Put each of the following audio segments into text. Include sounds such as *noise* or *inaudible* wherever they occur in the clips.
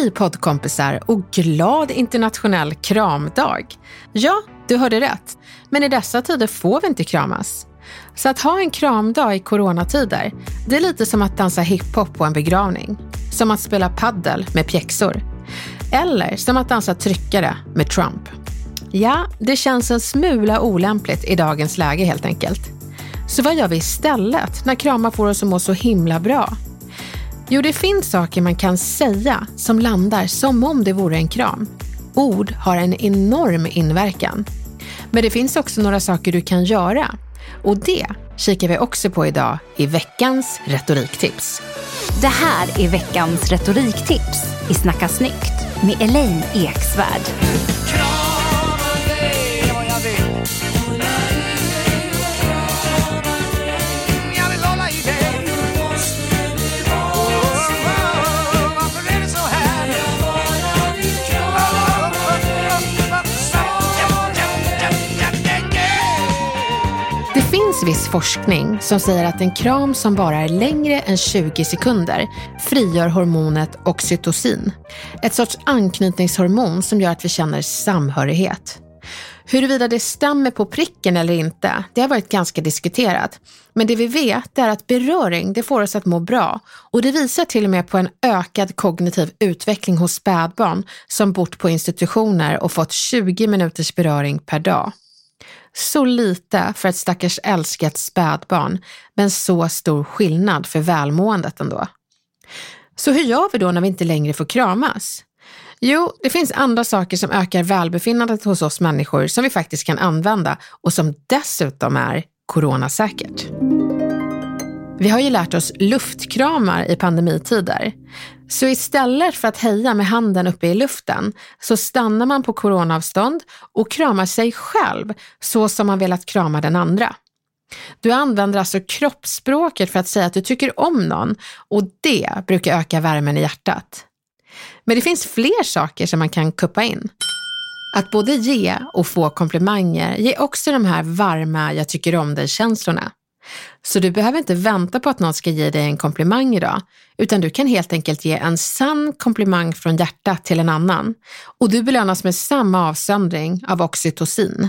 Hej poddkompisar och glad internationell kramdag! Ja, du hörde rätt. Men i dessa tider får vi inte kramas. Så att ha en kramdag i coronatider, det är lite som att dansa hiphop på en begravning. Som att spela paddel med pjäxor. Eller som att dansa tryckare med Trump. Ja, det känns en smula olämpligt i dagens läge helt enkelt. Så vad gör vi istället när kramar får oss att må så himla bra? Jo, det finns saker man kan säga som landar som om det vore en kram. Ord har en enorm inverkan. Men det finns också några saker du kan göra. Och det kikar vi också på idag i veckans retoriktips. Det här är veckans retoriktips i Snacka snyggt med Elaine Eksvärd. Finns forskning som säger att en kram som bara är längre än 20 sekunder frigör hormonet oxytocin. Ett sorts anknytningshormon som gör att vi känner samhörighet. Huruvida det stämmer på pricken eller inte, det har varit ganska diskuterat. Men det vi vet är att beröring det får oss att må bra och det visar till och med på en ökad kognitiv utveckling hos spädbarn som bott på institutioner och fått 20 minuters beröring per dag. Så lite för ett stackars älskat spädbarn, men så stor skillnad för välmåendet ändå. Så hur gör vi då när vi inte längre får kramas? Jo, det finns andra saker som ökar välbefinnandet hos oss människor som vi faktiskt kan använda och som dessutom är coronasäkert. Vi har ju lärt oss luftkramar i pandemitider. Så istället för att heja med handen uppe i luften så stannar man på coronaavstånd och kramar sig själv så som man velat krama den andra. Du använder alltså kroppsspråket för att säga att du tycker om någon och det brukar öka värmen i hjärtat. Men det finns fler saker som man kan kuppa in. Att både ge och få komplimanger ger också de här varma jag tycker om dig-känslorna. Så du behöver inte vänta på att någon ska ge dig en komplimang idag, utan du kan helt enkelt ge en sann komplimang från hjärtat till en annan. Och du belönas med samma avsöndring av oxytocin.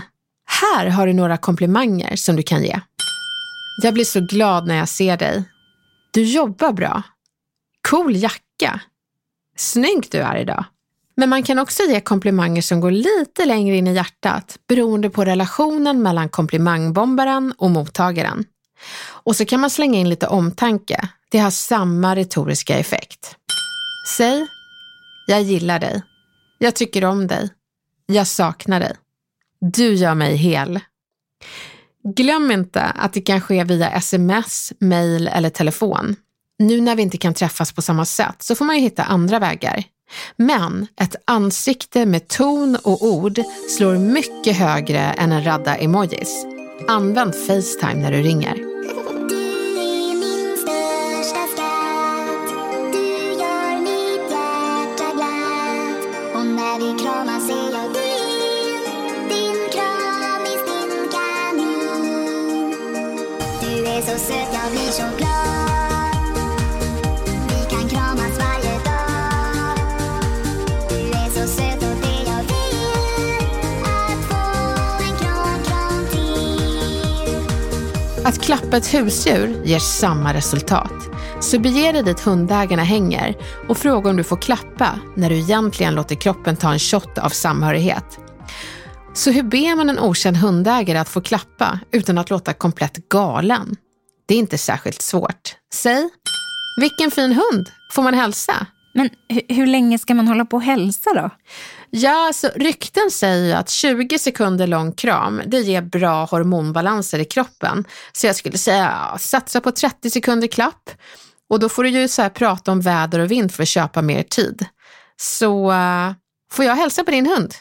Här har du några komplimanger som du kan ge. Jag blir så glad när jag ser dig. Du jobbar bra. Cool jacka. Snygg du är idag. Men man kan också ge komplimanger som går lite längre in i hjärtat beroende på relationen mellan komplimangbombaren och mottagaren. Och så kan man slänga in lite omtanke. Det har samma retoriska effekt. Säg, jag gillar dig. Jag tycker om dig. Jag saknar dig. Du gör mig hel. Glöm inte att det kan ske via sms, mail eller telefon. Nu när vi inte kan träffas på samma sätt så får man ju hitta andra vägar. Men ett ansikte med ton och ord slår mycket högre än en radda emojis. Använd Facetime när du ringer. Söt, jag blir så glad Vi kan kramas varje dag Du är så söt och det jag vill Att få en kram, kram till Att klappa ett husdjur ger samma resultat. Så bege dig dit hundägarna hänger och fråga om du får klappa när du egentligen låter kroppen ta en shot av samhörighet. Så hur ber man en okänd hundägare att få klappa utan att låta komplett galen? Det är inte särskilt svårt. Säg, vilken fin hund, får man hälsa? Men hu- hur länge ska man hålla på och hälsa då? Ja, alltså, rykten säger ju att 20 sekunder lång kram, det ger bra hormonbalanser i kroppen. Så jag skulle säga, ja, satsa på 30 sekunder klapp. Och då får du ju så här prata om väder och vind för att köpa mer tid. Så uh, får jag hälsa på din hund?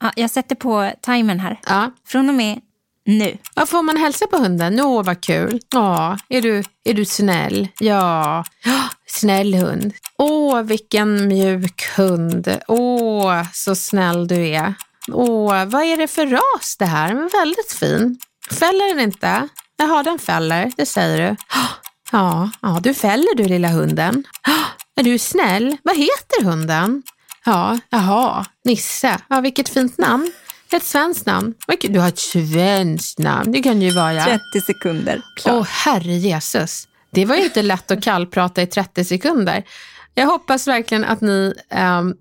Ja, jag sätter på timern här. Ja. Från och med nu. Ja, får man hälsa på hunden? Åh, vad kul. Ja, är du, är du snäll? Ja, Ja, snäll hund. Åh, vilken mjuk hund. Åh, så snäll du är. Åh, vad är det för ras det här? Men väldigt fin. Fäller den inte? Jaha, den fäller, det säger du. Ja, ja, du fäller du lilla hunden. Är du snäll? Vad heter hunden? Ja, jaha, Nisse. Ja, vilket fint namn. Ett svenskt namn. Du har ett svenskt namn. Det kan ju vara... 30 sekunder. Åh, herre Jesus. Det var ju inte lätt att kallprata i 30 sekunder. Jag hoppas verkligen att ni ehm,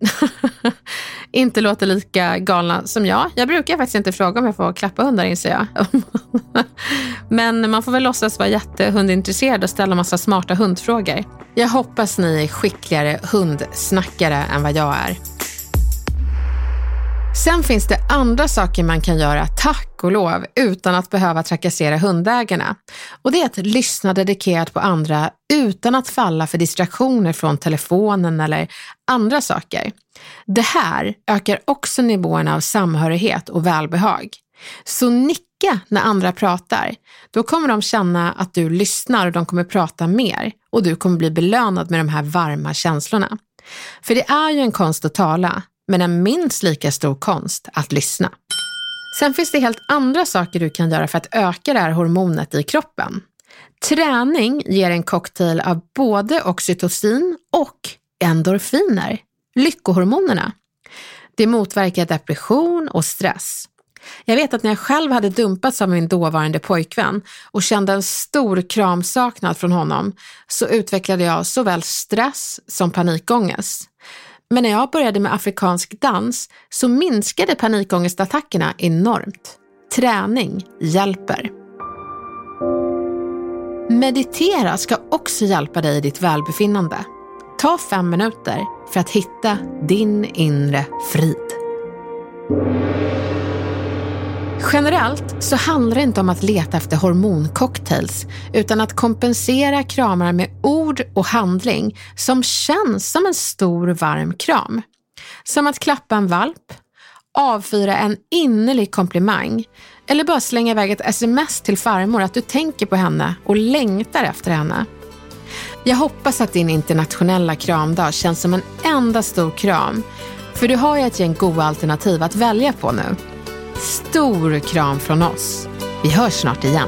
*laughs* inte låter lika galna som jag. Jag brukar faktiskt inte fråga om jag får klappa hundar inser jag. *laughs* Men man får väl låtsas vara jättehundintresserad och ställa massa smarta hundfrågor. Jag hoppas ni är skickligare hundsnackare än vad jag är. Sen finns det andra saker man kan göra, tack och lov, utan att behöva trakassera hundägarna. Och det är att lyssna dedikerat på andra utan att falla för distraktioner från telefonen eller andra saker. Det här ökar också nivåerna av samhörighet och välbehag. Så nicka när andra pratar. Då kommer de känna att du lyssnar och de kommer prata mer och du kommer bli belönad med de här varma känslorna. För det är ju en konst att tala, men en minst lika stor konst att lyssna. Sen finns det helt andra saker du kan göra för att öka det här hormonet i kroppen. Träning ger en cocktail av både oxytocin och endorfiner, lyckohormonerna. Det motverkar depression och stress. Jag vet att när jag själv hade dumpats av min dåvarande pojkvän och kände en stor kramsaknad från honom så utvecklade jag såväl stress som panikångest. Men när jag började med afrikansk dans så minskade panikångestattackerna enormt. Träning hjälper. Meditera ska också hjälpa dig i ditt välbefinnande. Ta fem minuter för att hitta din inre frid. Generellt så handlar det inte om att leta efter hormoncocktails utan att kompensera kramar med ord och handling som känns som en stor varm kram. Som att klappa en valp, avfyra en innerlig komplimang eller bara slänga iväg ett sms till farmor att du tänker på henne och längtar efter henne. Jag hoppas att din internationella kramdag känns som en enda stor kram för du har ju ett gäng goda alternativ att välja på nu. Stor kram från oss. Vi hörs snart igen.